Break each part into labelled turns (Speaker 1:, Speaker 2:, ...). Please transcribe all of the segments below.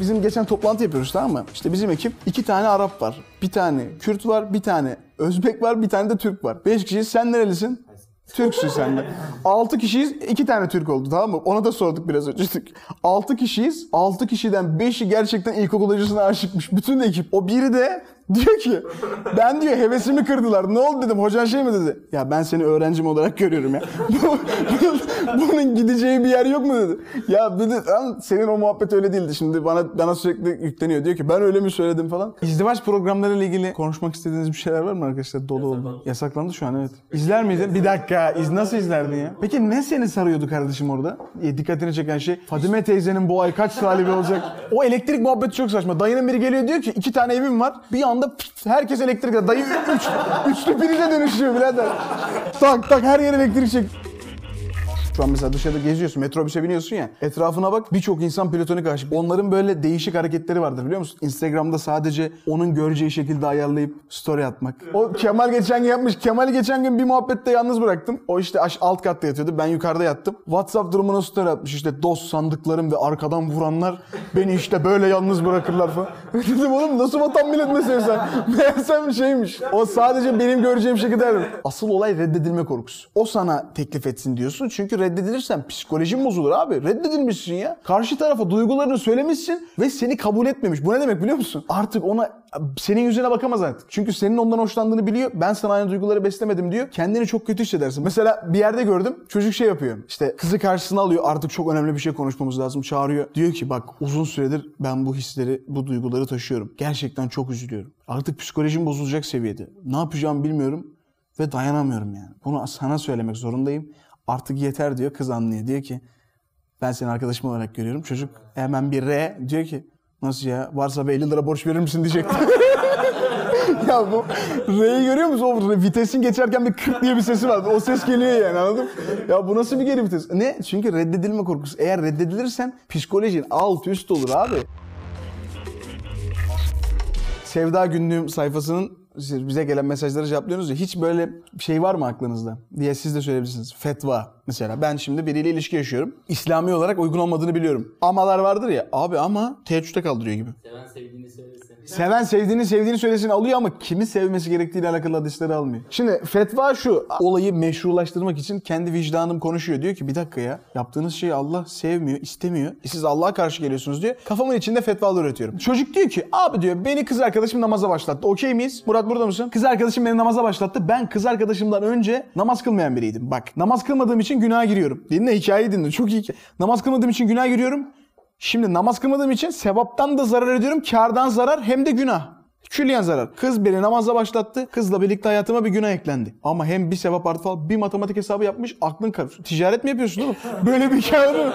Speaker 1: Bizim geçen toplantı yapıyoruz tamam mı? İşte bizim ekip iki tane Arap var. Bir tane Kürt var, bir tane Özbek var, bir tane de Türk var. Beş kişiyiz. Sen nerelisin? Türksün sen de. 6 kişiyiz. iki tane Türk oldu tamam mı? Ona da sorduk biraz önce. 6 kişiyiz. 6 kişiden 5'i gerçekten ilkokul hocasına aşıkmış. Bütün ekip. O biri de diyor ki ben diyor hevesimi kırdılar. Ne oldu dedim. Hocan şey mi dedi? Ya ben seni öğrencim olarak görüyorum ya. Bu- bu- Bunun gideceği bir yer yok mu dedi. Ya dedi "Lan senin o muhabbet öyle değildi. Şimdi bana bana sürekli yükleniyor. Diyor ki ben öyle mi söyledim falan. İzdivaç programlarıyla ilgili konuşmak istediğiniz bir şeyler var mı arkadaşlar? Dolu oldu. Yasaklandı şu an evet. İzler miydin? Bir dakika. iz nasıl izlerdin ya? Peki ne seni sarıyordu kardeşim orada? E, dikkatini çeken şey Fadime teyzenin bu ay kaç sahibi olacak? O elektrik muhabbeti çok saçma. Dayının biri geliyor diyor ki iki tane evim var. Bir anda pıt, herkes elektrik. Dayı üç, üçlü prize dönüşüyor birader. tak tak her yer elektrik çek. Şu an mesela dışarıda geziyorsun, metrobüse biniyorsun ya. Etrafına bak birçok insan platonik aşık. Onların böyle değişik hareketleri vardır biliyor musun? Instagram'da sadece onun göreceği şekilde ayarlayıp story atmak. O Kemal geçen gün yapmış. Kemal'i geçen gün bir muhabbette yalnız bıraktım. O işte alt katta yatıyordu. Ben yukarıda yattım. WhatsApp durumuna story atmış. İşte dost sandıklarım ve arkadan vuranlar beni işte böyle yalnız bırakırlar falan. Dedim oğlum nasıl vatan millet meselesi? Meğersem şeymiş. O sadece benim göreceğim şekilde. Asıl olay reddedilme korkusu. O sana teklif etsin diyorsun. Çünkü reddedilirsen psikolojin bozulur abi. Reddedilmişsin ya. Karşı tarafa duygularını söylemişsin ve seni kabul etmemiş. Bu ne demek biliyor musun? Artık ona senin yüzüne bakamaz artık. Çünkü senin ondan hoşlandığını biliyor. Ben sana aynı duyguları beslemedim diyor. Kendini çok kötü hissedersin. Mesela bir yerde gördüm. Çocuk şey yapıyor. İşte kızı karşısına alıyor. Artık çok önemli bir şey konuşmamız lazım. Çağırıyor. Diyor ki bak uzun süredir ben bu hisleri, bu duyguları taşıyorum. Gerçekten çok üzülüyorum. Artık psikolojim bozulacak seviyede. Ne yapacağımı bilmiyorum ve dayanamıyorum yani. Bunu sana söylemek zorundayım. Artık yeter diyor. Kız anlıyor. Diyor ki ben seni arkadaşım olarak görüyorum. Çocuk hemen bir R diyor ki nasıl ya varsa bir 50 lira borç verir misin diyecekti. ya bu R'yi görüyor musun? O vitesin geçerken bir 40 diye bir sesi var. O ses geliyor yani anladın mı? Ya bu nasıl bir geri vites? Ne? Çünkü reddedilme korkusu. Eğer reddedilirsen psikolojin alt üst olur abi. Sevda günlüğüm sayfasının bize gelen mesajları cevaplıyorsunuz ya hiç böyle şey var mı aklınızda diye siz de söyleyebilirsiniz. Fetva mesela ben şimdi biriyle ilişki yaşıyorum. İslami olarak uygun olmadığını biliyorum. Amalar vardır ya abi ama teheccüde kaldırıyor gibi.
Speaker 2: Seven sevdiğini söylesin.
Speaker 1: Seven sevdiğini sevdiğini söylesin alıyor ama kimi sevmesi gerektiğiyle alakalı hadisleri almıyor. Şimdi fetva şu olayı meşrulaştırmak için kendi vicdanım konuşuyor. Diyor ki bir dakika ya yaptığınız şeyi Allah sevmiyor, istemiyor. E siz Allah'a karşı geliyorsunuz diyor. Kafamın içinde fetvalar üretiyorum. Çocuk diyor ki abi diyor beni kız arkadaşım namaza başlattı. Okey miyiz? Murat burada mısın? Kız arkadaşım beni namaza başlattı. Ben kız arkadaşımdan önce namaz kılmayan biriydim. Bak namaz kılmadığım için günaha giriyorum. Dinle hikayeyi dinle. Çok iyi. hikaye. Namaz kılmadığım için günaha giriyorum. Şimdi namaz kılmadığım için sevaptan da zarar ediyorum. Kardan zarar hem de günah. Külliyen zarar. Kız beni namaza başlattı. Kızla birlikte hayatıma bir günah eklendi. Ama hem bir sevap artı falan bir matematik hesabı yapmış. Aklın karışıyor. Ticaret mi yapıyorsun oğlum? Böyle bir hikaye?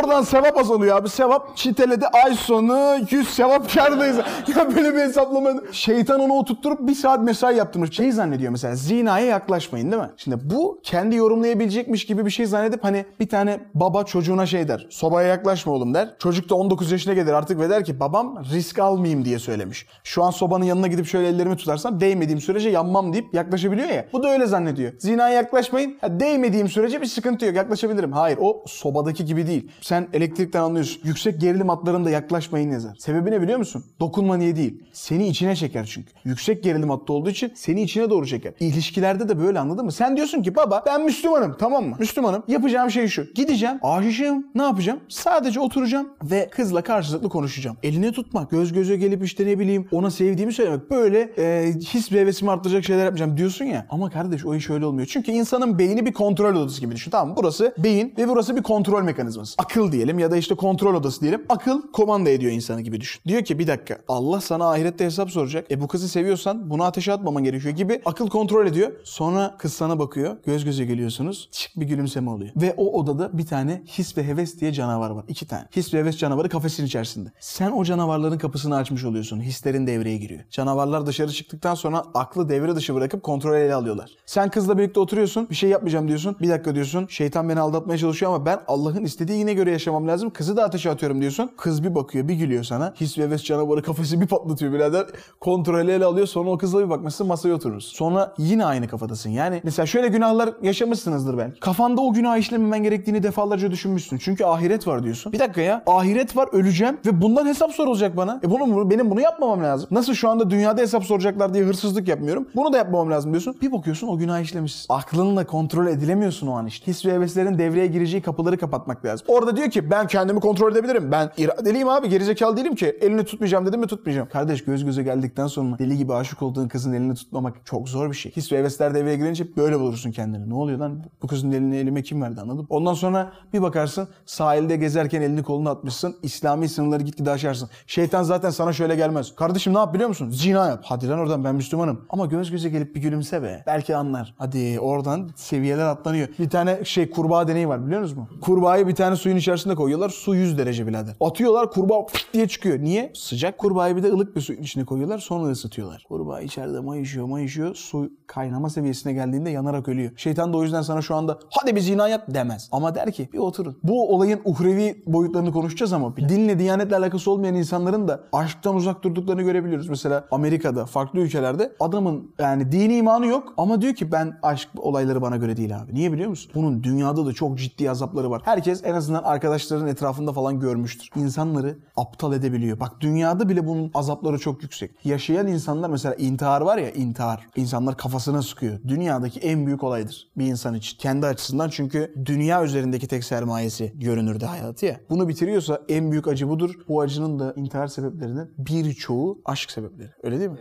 Speaker 1: Oradan sevap azalıyor abi. Sevap çiteledi. Ay sonu 100 sevap kardayız. ya böyle bir hesaplama. Şeytan onu oturtturup bir saat mesai yaptırmış. Şey zannediyor mesela zinaya yaklaşmayın değil mi? Şimdi bu kendi yorumlayabilecekmiş gibi bir şey zannedip hani bir tane baba çocuğuna şey der. Sobaya yaklaşma oğlum der. Çocuk da 19 yaşına gelir artık ve der ki babam risk almayayım diye söylemiş. Şu an sobanın yanına gidip şöyle ellerimi tutarsam değmediğim sürece yanmam deyip yaklaşabiliyor ya. Bu da öyle zannediyor. Zinaya yaklaşmayın. Ha, değmediğim sürece bir sıkıntı yok. Yaklaşabilirim. Hayır o sobadaki gibi değil. Sen elektrikten anlıyorsun. Yüksek gerilim hatlarında yaklaşmayın yazar. Sebebi ne biliyor musun? Dokunma niye değil. Seni içine çeker çünkü. Yüksek gerilim hattı olduğu için seni içine doğru çeker. İlişkilerde de böyle anladın mı? Sen diyorsun ki baba ben Müslümanım tamam mı? Müslümanım. Yapacağım şey şu. Gideceğim. Aşığım. Ne yapacağım? Sadece oturacağım ve kızla karşılıklı konuşacağım. Elini tutmak. Göz göze gelip işte ne bileyim ona sevdiğimi söylemek. Böyle e, his ve hevesimi arttıracak şeyler yapmayacağım diyorsun ya. Ama kardeş o iş öyle olmuyor. Çünkü insanın beyni bir kontrol odası gibi düşün. Tamam? Burası beyin ve burası bir kontrol mekanizması. Akıl diyelim ya da işte kontrol odası diyelim. Akıl komanda ediyor insanı gibi düşün. Diyor ki bir dakika Allah sana ahirette hesap soracak. E bu kızı seviyorsan bunu ateşe atmaman gerekiyor gibi akıl kontrol ediyor. Sonra kız sana bakıyor. Göz göze geliyorsunuz. Çık bir gülümseme oluyor. Ve o odada bir tane his ve heves diye canavar var. İki tane. His ve heves canavarı kafesin içerisinde. Sen o canavarların kapısını açmış oluyorsun. Hislerin devreye devreye giriyor. Canavarlar dışarı çıktıktan sonra aklı devre dışı bırakıp kontrol ele alıyorlar. Sen kızla birlikte oturuyorsun bir şey yapmayacağım diyorsun. Bir dakika diyorsun şeytan beni aldatmaya çalışıyor ama ben Allah'ın istediği yine göre yaşamam lazım. Kızı da ateşe atıyorum diyorsun. Kız bir bakıyor bir gülüyor sana. His ve heves canavarı kafası bir patlatıyor birader. Kontrolü ele alıyor sonra o kızla bir bakmışsın masaya oturursun. Sonra yine aynı kafadasın. Yani mesela şöyle günahlar yaşamışsınızdır ben. Kafanda o günah işlememen gerektiğini defalarca düşünmüşsün. Çünkü ahiret var diyorsun. Bir dakika ya ahiret var öleceğim ve bundan hesap sorulacak bana. E bunu benim bunu yapmamam lazım. Nasıl şu anda dünyada hesap soracaklar diye hırsızlık yapmıyorum. Bunu da yapmamam lazım diyorsun. Bir bakıyorsun o günah işlemişsin. Aklınla kontrol edilemiyorsun o an işte. His ve heveslerin devreye gireceği kapıları kapatmak lazım. Orada diyor ki ben kendimi kontrol edebilirim. Ben iradeliyim abi gerizekalı değilim ki. Elini tutmayacağım dedim mi tutmayacağım. Kardeş göz göze geldikten sonra deli gibi aşık olduğun kızın elini tutmamak çok zor bir şey. His ve hevesler devreye girince böyle bulursun kendini. Ne oluyor lan? Bu kızın elini elime kim verdi anladın? Ondan sonra bir bakarsın sahilde gezerken elini kolunu atmışsın. İslami sınırları gitgide aşarsın. Şeytan zaten sana şöyle gelmez. Kardeşim ne yap biliyor musun? Zina yap. Hadi lan oradan ben Müslümanım. Ama göz göze gelip bir gülümse be. Belki anlar. Hadi oradan seviyeler atlanıyor. Bir tane şey kurbağa deneyi var biliyor musunuz? Kurbağayı bir tane suyun içerisinde koyuyorlar. Su 100 derece birader. Atıyorlar kurbağa diye çıkıyor. Niye? Sıcak kurbağayı bir de ılık bir suyun içine koyuyorlar. Sonra ısıtıyorlar. Kurbağa içeride mayışıyor mayışıyor. Su kaynama seviyesine geldiğinde yanarak ölüyor. Şeytan da o yüzden sana şu anda hadi bir zina yap demez. Ama der ki bir oturun. Bu olayın uhrevi boyutlarını konuşacağız ama dinle, diyanetle alakası olmayan insanların da aşktan uzak durduklarını görebiliyoruz. Mesela Amerika'da, farklı ülkelerde adamın yani dini imanı yok ama diyor ki ben aşk olayları bana göre değil abi. Niye biliyor musun? Bunun dünyada da çok ciddi azapları var. Herkes en azından arkadaşların etrafında falan görmüştür. İnsanları aptal edebiliyor. Bak dünyada bile bunun azapları çok yüksek. Yaşayan insanlar mesela intihar var ya intihar. İnsanlar kafasına sıkıyor. Dünyadaki en büyük olaydır bir insan için. Kendi açısından çünkü dünya üzerindeki tek sermayesi görünürde hayatı ya. Bunu bitiriyorsa en büyük acı budur. Bu acının da intihar sebeplerinin birçoğu aşk sebepleri. Öyle değil mi?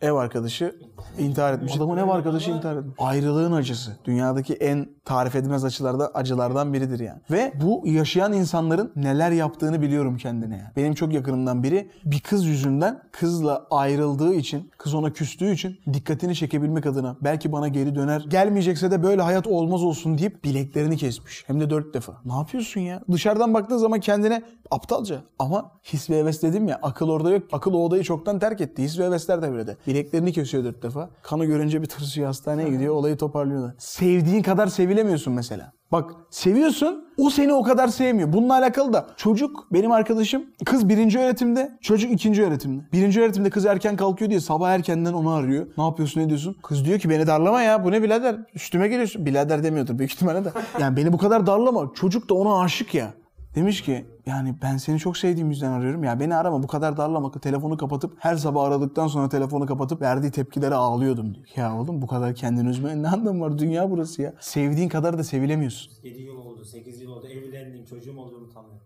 Speaker 1: Ev arkadaşı intihar etmiş. Adamın ev arkadaşı intihar etmiş. Ayrılığın acısı. Dünyadaki en tarif edilmez acılarda, acılardan biridir yani. Ve bu yaşayan insanların neler yaptığını biliyorum kendine yani. Benim çok yakınımdan biri bir kız yüzünden kızla ayrıldığı için, kız ona küstüğü için dikkatini çekebilmek adına belki bana geri döner. Gelmeyecekse de böyle hayat olmaz olsun deyip bileklerini kesmiş. Hem de dört defa. Ne yapıyorsun ya? Dışarıdan baktığın zaman kendine aptalca. Ama his ve heves dedim ya akıl orada yok. Akıl o odayı çoktan terk etti. His ve hevesler devrede. Bileklerini kesiyor dört defa. Kanı görünce bir tırsıyor hastaneye gidiyor. Olayı toparlıyorlar. Sevdiğin kadar sevilemiyorsun mesela. Bak seviyorsun o seni o kadar sevmiyor. Bununla alakalı da çocuk benim arkadaşım kız birinci öğretimde çocuk ikinci öğretimde. Birinci öğretimde kız erken kalkıyor diye sabah erkenden onu arıyor. Ne yapıyorsun ne diyorsun? Kız diyor ki beni darlama ya bu ne birader üstüme geliyorsun. Birader demiyordur büyük ihtimalle de. Yani beni bu kadar darlama. Çocuk da ona aşık ya. Demiş ki yani ben seni çok sevdiğim yüzden arıyorum. Ya beni arama bu kadar darlama. Telefonu kapatıp her sabah aradıktan sonra telefonu kapatıp verdiği tepkilere ağlıyordum diyor. Ya oğlum bu kadar kendini üzmeye ne anlamı var? Dünya burası ya. Sevdiğin kadar da sevilemiyorsun.
Speaker 2: 7 yıl oldu, 8 yıl oldu, evlendim, çocuğum oldu unutamıyorum.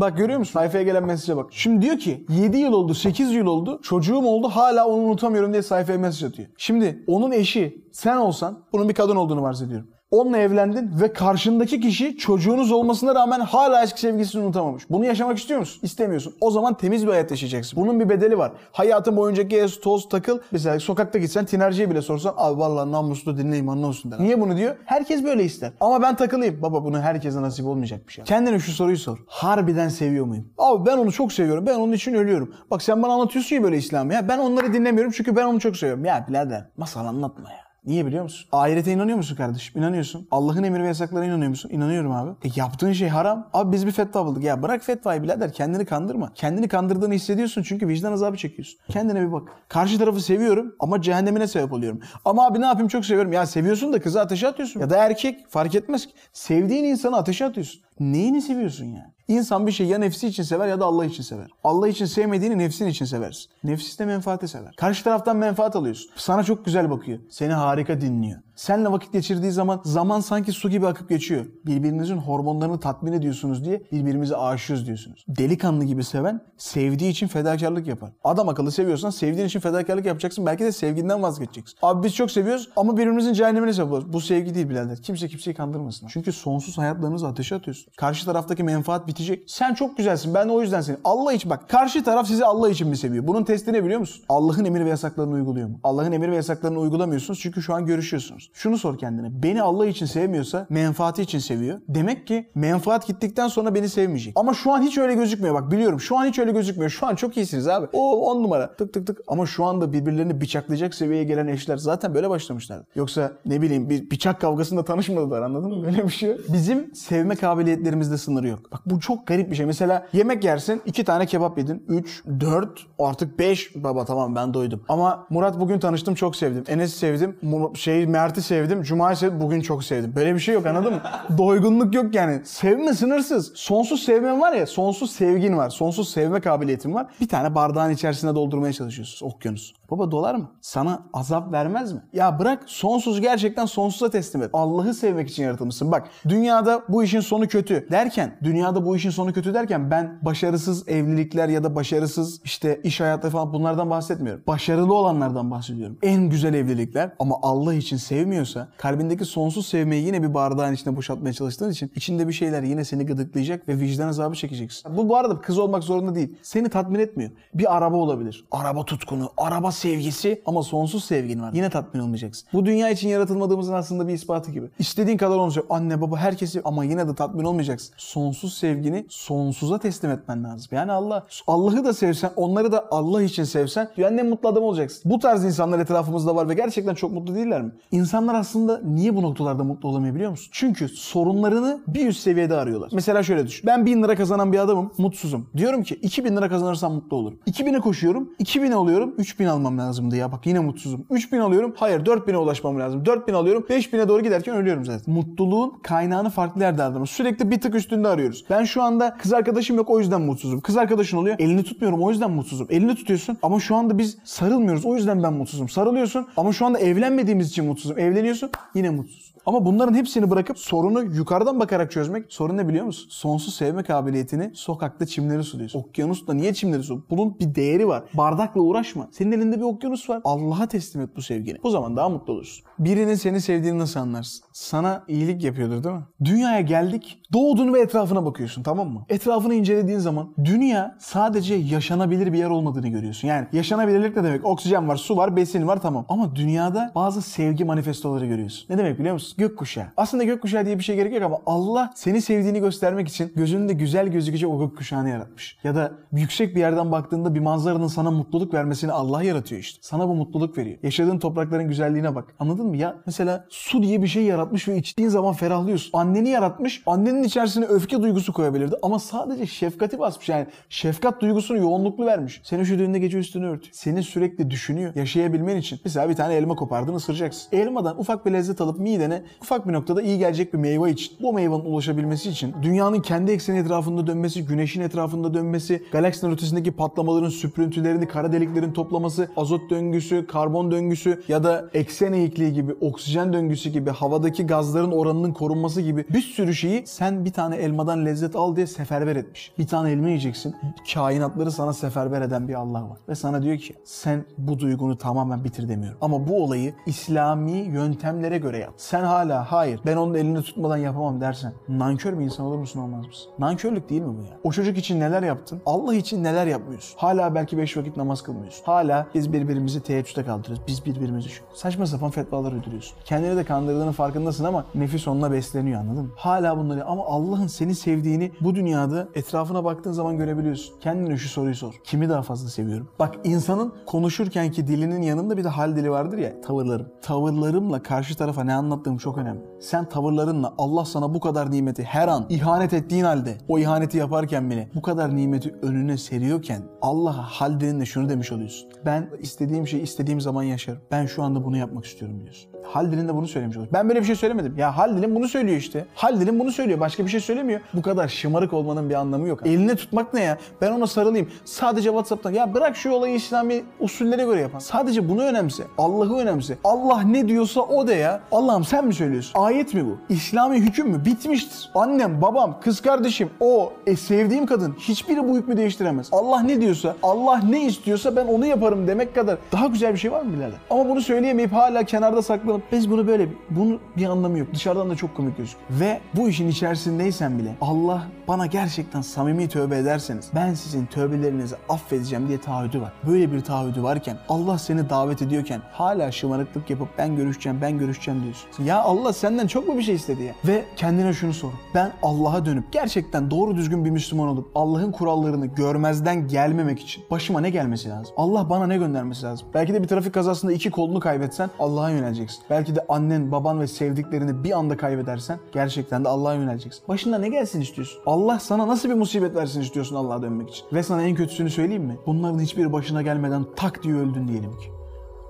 Speaker 1: Bak görüyor musun? Sayfaya gelen mesaja bak. Şimdi diyor ki 7 yıl oldu, 8 yıl oldu. Çocuğum oldu hala onu unutamıyorum diye sayfaya mesaj atıyor. Şimdi onun eşi sen olsan bunun bir kadın olduğunu varsediyorum. Onunla evlendin ve karşındaki kişi çocuğunuz olmasına rağmen hala eski sevgilisini unutamamış. Bunu yaşamak istiyor musun? İstemiyorsun. O zaman temiz bir hayat yaşayacaksın. Bunun bir bedeli var. Hayatın boyunca gez, toz, takıl. Mesela sokakta gitsen tinerciye bile sorsan abi vallahi namuslu dinleyim anlıyorsun der. Niye bunu diyor? Herkes böyle ister. Ama ben takılayım. Baba bunu herkese nasip olmayacak bir şey. Kendine şu soruyu sor. Harbiden seviyor muyum? Abi ben onu çok seviyorum. Ben onun için ölüyorum. Bak sen bana anlatıyorsun ya böyle İslam'ı. Ya ben onları dinlemiyorum çünkü ben onu çok seviyorum. Ya birader masal anlatma ya. Niye biliyor musun? Ahirete inanıyor musun kardeşim? İnanıyorsun. Allah'ın emir ve yasaklarına inanıyor musun? İnanıyorum abi. E yaptığın şey haram. Abi biz bir fetva bulduk. Ya bırak fetvayı birader kendini kandırma. Kendini kandırdığını hissediyorsun çünkü vicdan azabı çekiyorsun. Kendine bir bak. Karşı tarafı seviyorum ama cehennemine sebep oluyorum. Ama abi ne yapayım çok seviyorum. Ya seviyorsun da kızı ateşe atıyorsun. Ya da erkek fark etmez ki. Sevdiğin insanı ateşe atıyorsun. Neyini seviyorsun yani? İnsan bir şey ya nefsi için sever ya da Allah için sever. Allah için sevmediğini nefsin için seversin. Nefis de menfaate sever. Karşı taraftan menfaat alıyorsun. Sana çok güzel bakıyor. Seni harika dinliyor. Seninle vakit geçirdiği zaman zaman sanki su gibi akıp geçiyor. Birbirinizin hormonlarını tatmin ediyorsunuz diye birbirimize aşığız diyorsunuz. Delikanlı gibi seven sevdiği için fedakarlık yapar. Adam akıllı seviyorsan sevdiğin için fedakarlık yapacaksın. Belki de sevginden vazgeçeceksin. Abi biz çok seviyoruz ama birbirimizin cehennemine sebep oluyoruz. Bu sevgi değil birader. Kimse kimseyi kandırmasın. Çünkü sonsuz hayatlarınızı ateşe atıyorsun. Karşı taraftaki menfaat bitecek. Sen çok güzelsin. Ben de o yüzden seni. Allah için bak. Karşı taraf sizi Allah için mi seviyor? Bunun testi ne biliyor musun? Allah'ın emir ve yasaklarını uyguluyor mu? Allah'ın emir ve yasaklarını uygulamıyorsunuz çünkü şu an görüşüyorsunuz. Şunu sor kendine. Beni Allah için sevmiyorsa menfaati için seviyor. Demek ki menfaat gittikten sonra beni sevmeyecek. Ama şu an hiç öyle gözükmüyor. Bak biliyorum şu an hiç öyle gözükmüyor. Şu an çok iyisiniz abi. O on numara. Tık tık tık. Ama şu anda birbirlerini bıçaklayacak seviyeye gelen eşler zaten böyle başlamışlar. Yoksa ne bileyim bir bıçak kavgasında tanışmadılar anladın mı? Böyle bir şey. Bizim sevme kabiliyetlerimizde sınırı yok. Bak bu çok garip bir şey. Mesela yemek yersin iki tane kebap yedin. Üç, dört, artık beş. Baba tamam ben doydum. Ama Murat bugün tanıştım çok sevdim. Enes'i sevdim. Mu- Şey Mert'i sevdim. Cuma'yı sevdim. Bugün çok sevdim. Böyle bir şey yok anladın mı? Doygunluk yok yani. Sevme sınırsız. Sonsuz sevmen var ya sonsuz sevgin var. Sonsuz sevme kabiliyetin var. Bir tane bardağın içerisine doldurmaya çalışıyorsun. Okyanus. Baba dolar mı? Sana azap vermez mi? Ya bırak sonsuz gerçekten sonsuza teslim et. Allah'ı sevmek için yaratılmışsın. Bak dünyada bu işin sonu kötü derken, dünyada bu işin sonu kötü derken ben başarısız evlilikler ya da başarısız işte iş hayatları falan bunlardan bahsetmiyorum. Başarılı olanlardan bahsediyorum. En güzel evlilikler ama Allah için sevmiyorsa kalbindeki sonsuz sevmeyi yine bir bardağın içine boşaltmaya çalıştığın için içinde bir şeyler yine seni gıdıklayacak ve vicdan azabı çekeceksin. Bu bu arada kız olmak zorunda değil. Seni tatmin etmiyor. Bir araba olabilir. Araba tutkunu, araba sevgisi ama sonsuz sevgin var. Yine tatmin olmayacaksın. Bu dünya için yaratılmadığımızın aslında bir ispatı gibi. İstediğin kadar olacak. Anne baba herkesi ama yine de tatmin olmayacaksın. Sonsuz sevgini sonsuza teslim etmen lazım. Yani Allah Allah'ı da sevsen, onları da Allah için sevsen dünyanın en mutlu adamı olacaksın. Bu tarz insanlar etrafımızda var ve gerçekten çok mutlu değiller mi? İnsanlar aslında niye bu noktalarda mutlu olamıyor biliyor musun? Çünkü sorunlarını bir üst seviyede arıyorlar. Mesela şöyle düşün. Ben 1000 lira kazanan bir adamım, mutsuzum. Diyorum ki 2000 lira kazanırsam mutlu olurum. 2000'e koşuyorum, 2000 alıyorum, 3000 almam lazımdı ya. Bak yine mutsuzum. 3000 alıyorum, hayır 4000'e ulaşmam lazım. 4000 alıyorum, 5000'e doğru giderken ölüyorum zaten. Mutluluğun kaynağını farklı yerde aradığımız. Sürekli bir tık üstünde arıyoruz. Ben şu anda kız arkadaşım yok o yüzden mutsuzum. Kız arkadaşın oluyor, elini tutmuyorum o yüzden mutsuzum. Elini tutuyorsun ama şu anda biz sarılmıyoruz o yüzden ben mutsuzum. Sarılıyorsun ama şu anda evlenmediğimiz için mutsuzum. Evleniyorsun yine mutsuzsun. Ama bunların hepsini bırakıp sorunu yukarıdan bakarak çözmek sorun ne biliyor musun? Sonsuz sevme kabiliyetini sokakta çimleri suluyorsun. Okyanusta niye çimleri suluyorsun? Bunun bir değeri var. Bardakla uğraşma. Senin elinde bir okyanus var. Allah'a teslim et bu sevgini. Bu zaman daha mutlu olursun. Birinin seni sevdiğini nasıl anlarsın? Sana iyilik yapıyordur değil mi? Dünyaya geldik. Doğdun ve etrafına bakıyorsun tamam mı? Etrafını incelediğin zaman dünya sadece yaşanabilir bir yer olmadığını görüyorsun. Yani yaşanabilirlik ne demek? Oksijen var, su var, besin var tamam. Ama dünyada bazı sevgi manifestoları görüyorsun. Ne demek biliyor musun? Gökkuşağı. Aslında gökkuşağı diye bir şey gerek yok ama Allah seni sevdiğini göstermek için gözünde güzel gözükecek o gökkuşağını yaratmış. Ya da yüksek bir yerden baktığında bir manzaranın sana mutluluk vermesini Allah yaratıyor işte. Sana bu mutluluk veriyor. Yaşadığın toprakların güzelliğine bak. Anladın mı? Ya mesela su diye bir şey yaratmış ve içtiğin zaman ferahlıyorsun. Anneni yaratmış. Annenin içerisine öfke duygusu koyabilirdi ama sadece şefkati basmış. Yani şefkat duygusunu yoğunluklu vermiş. Sen üşüdüğünde gece üstünü örtüyor. Seni sürekli düşünüyor. Yaşayabilmen için. Mesela bir tane elma kopardın ısıracaksın. Elmadan ufak bir lezzet alıp midene ufak bir noktada iyi gelecek bir meyve için. Bu meyvenin ulaşabilmesi için dünyanın kendi ekseni etrafında dönmesi, güneşin etrafında dönmesi, galaksinin ötesindeki patlamaların, süprüntülerini, kara deliklerin toplaması, azot döngüsü, karbon döngüsü ya da eksen eğikliği gibi, oksijen döngüsü gibi, havadaki gazların oranının korunması gibi bir sürü şeyi sen bir tane elmadan lezzet al diye seferber etmiş. Bir tane elma yiyeceksin. Kainatları sana seferber eden bir Allah var. Ve sana diyor ki sen bu duygunu tamamen bitir demiyorum. Ama bu olayı İslami yöntemlere göre yap. Sen hala hayır ben onun elini tutmadan yapamam dersen nankör bir insan olur musun olmaz mısın? Nankörlük değil mi bu ya? O çocuk için neler yaptın? Allah için neler yapmıyorsun? Hala belki beş vakit namaz kılmıyorsun. Hala biz birbirimizi teheccüde kaldırıyoruz. Biz birbirimizi şu. Saçma sapan fetvalar uydurıyorsun. Kendini de kandırdığının farkındasın ama nefis onunla besleniyor anladın mı? Hala bunları ama Allah'ın seni sevdiğini bu dünyada etrafına baktığın zaman görebiliyorsun. Kendine şu soruyu sor. Kimi daha fazla seviyorum? Bak insanın konuşurkenki dilinin yanında bir de hal dili vardır ya tavırlarım. Tavırlarımla karşı tarafa ne anlattığım çok önemli. Sen tavırlarınla Allah sana bu kadar nimeti her an ihanet ettiğin halde o ihaneti yaparken bile bu kadar nimeti önüne seriyorken Allah'a hal dilinle şunu demiş oluyorsun. Ben istediğim şeyi istediğim zaman yaşarım. Ben şu anda bunu yapmak istiyorum diyorsun. Hal dilin de bunu söylemiş olur. Ben böyle bir şey söylemedim. Ya hal dilin bunu söylüyor işte. Hal dilin bunu söylüyor. Başka bir şey söylemiyor. Bu kadar şımarık olmanın bir anlamı yok. Eline tutmak ne ya? Ben ona sarılayım. Sadece WhatsApp'tan. Ya bırak şu olayı İslami usullere göre yapan. Sadece bunu önemse. Allah'ı önemse. Allah ne diyorsa o de ya. Allah'ım sen mi söylüyorsun? Ayet mi bu? İslami hüküm mü? Bitmiştir. Annem, babam, kız kardeşim, o e, sevdiğim kadın hiçbiri bu hükmü değiştiremez. Allah ne diyorsa, Allah ne istiyorsa ben onu yaparım demek kadar daha güzel bir şey var mı birader? Ama bunu söyleyemeyip hala kenarda saklı bakalım biz bunu böyle bunun bir anlamı yok. Dışarıdan da çok komik gözüküyor. Ve bu işin içerisindeysen bile Allah bana gerçekten samimi tövbe ederseniz ben sizin tövbelerinizi affedeceğim diye taahhüdü var. Böyle bir taahhüdü varken Allah seni davet ediyorken hala şımarıklık yapıp ben görüşeceğim ben görüşeceğim diyorsun. Ya Allah senden çok mu bir şey istedi ya? Ve kendine şunu sor. Ben Allah'a dönüp gerçekten doğru düzgün bir Müslüman olup Allah'ın kurallarını görmezden gelmemek için başıma ne gelmesi lazım? Allah bana ne göndermesi lazım? Belki de bir trafik kazasında iki kolunu kaybetsen Allah'a yöneleceksin. Belki de annen, baban ve sevdiklerini bir anda kaybedersen gerçekten de Allah'a yöneleceksin. Başına ne gelsin istiyorsun? Allah sana nasıl bir musibet versin istiyorsun Allah'a dönmek için? Ve sana en kötüsünü söyleyeyim mi? Bunların hiçbiri başına gelmeden tak diye öldün diyelim ki.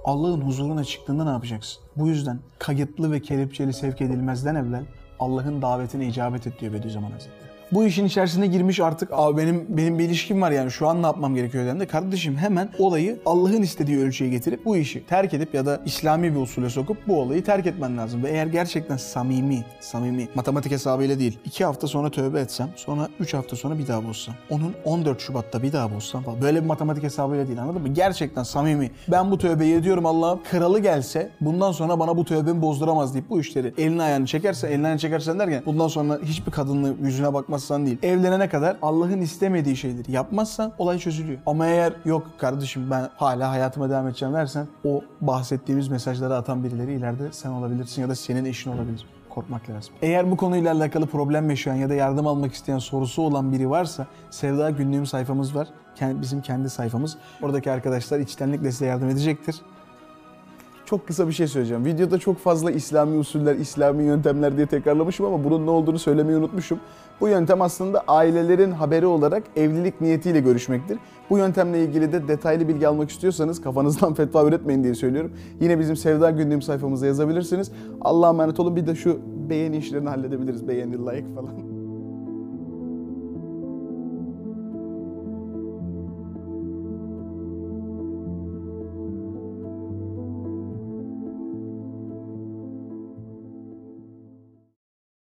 Speaker 1: Allah'ın huzuruna çıktığında ne yapacaksın? Bu yüzden kayıtlı ve kelepçeli sevk edilmezden evvel Allah'ın davetine icabet et diyor Bediüzzaman Hazretleri. Bu işin içerisine girmiş artık abi benim benim bir ilişkim var yani şu an ne yapmam gerekiyor? dediğinde kardeşim hemen olayı Allah'ın istediği ölçüye getirip bu işi terk edip ya da İslami bir usule sokup bu olayı terk etmen lazım. Ve eğer gerçekten samimi, samimi matematik hesabıyla değil iki hafta sonra tövbe etsem sonra 3 hafta sonra bir daha bozsam onun 14 Şubat'ta bir daha bozsam falan böyle bir matematik hesabıyla değil anladın mı? Gerçekten samimi. Ben bu tövbeyi ediyorum Allah'ım. Kralı gelse bundan sonra bana bu tövbemi bozduramaz deyip bu işleri elini ayağını çekerse elini ayağını çekersen derken bundan sonra hiçbir kadınla yüzüne bakmazsan değil. Evlenene kadar Allah'ın istemediği şeyleri yapmazsan olay çözülüyor. Ama eğer yok kardeşim ben hala hayatıma devam edeceğim dersen o bahsettiğimiz mesajları atan birileri ileride sen olabilirsin ya da senin eşin olabilir korkmak lazım. Eğer bu konuyla alakalı problem yaşayan ya da yardım almak isteyen sorusu olan biri varsa Sevda Günlüğüm sayfamız var. Bizim kendi sayfamız. Oradaki arkadaşlar içtenlikle size yardım edecektir. Çok kısa bir şey söyleyeceğim. Videoda çok fazla İslami usuller, İslami yöntemler diye tekrarlamışım ama bunun ne olduğunu söylemeyi unutmuşum. Bu yöntem aslında ailelerin haberi olarak evlilik niyetiyle görüşmektir. Bu yöntemle ilgili de detaylı bilgi almak istiyorsanız kafanızdan fetva üretmeyin diye söylüyorum. Yine bizim Sevda Günlüğüm sayfamıza yazabilirsiniz. Allah'a emanet olun. Bir de şu beğeni işlerini halledebiliriz. Beğeni, like falan.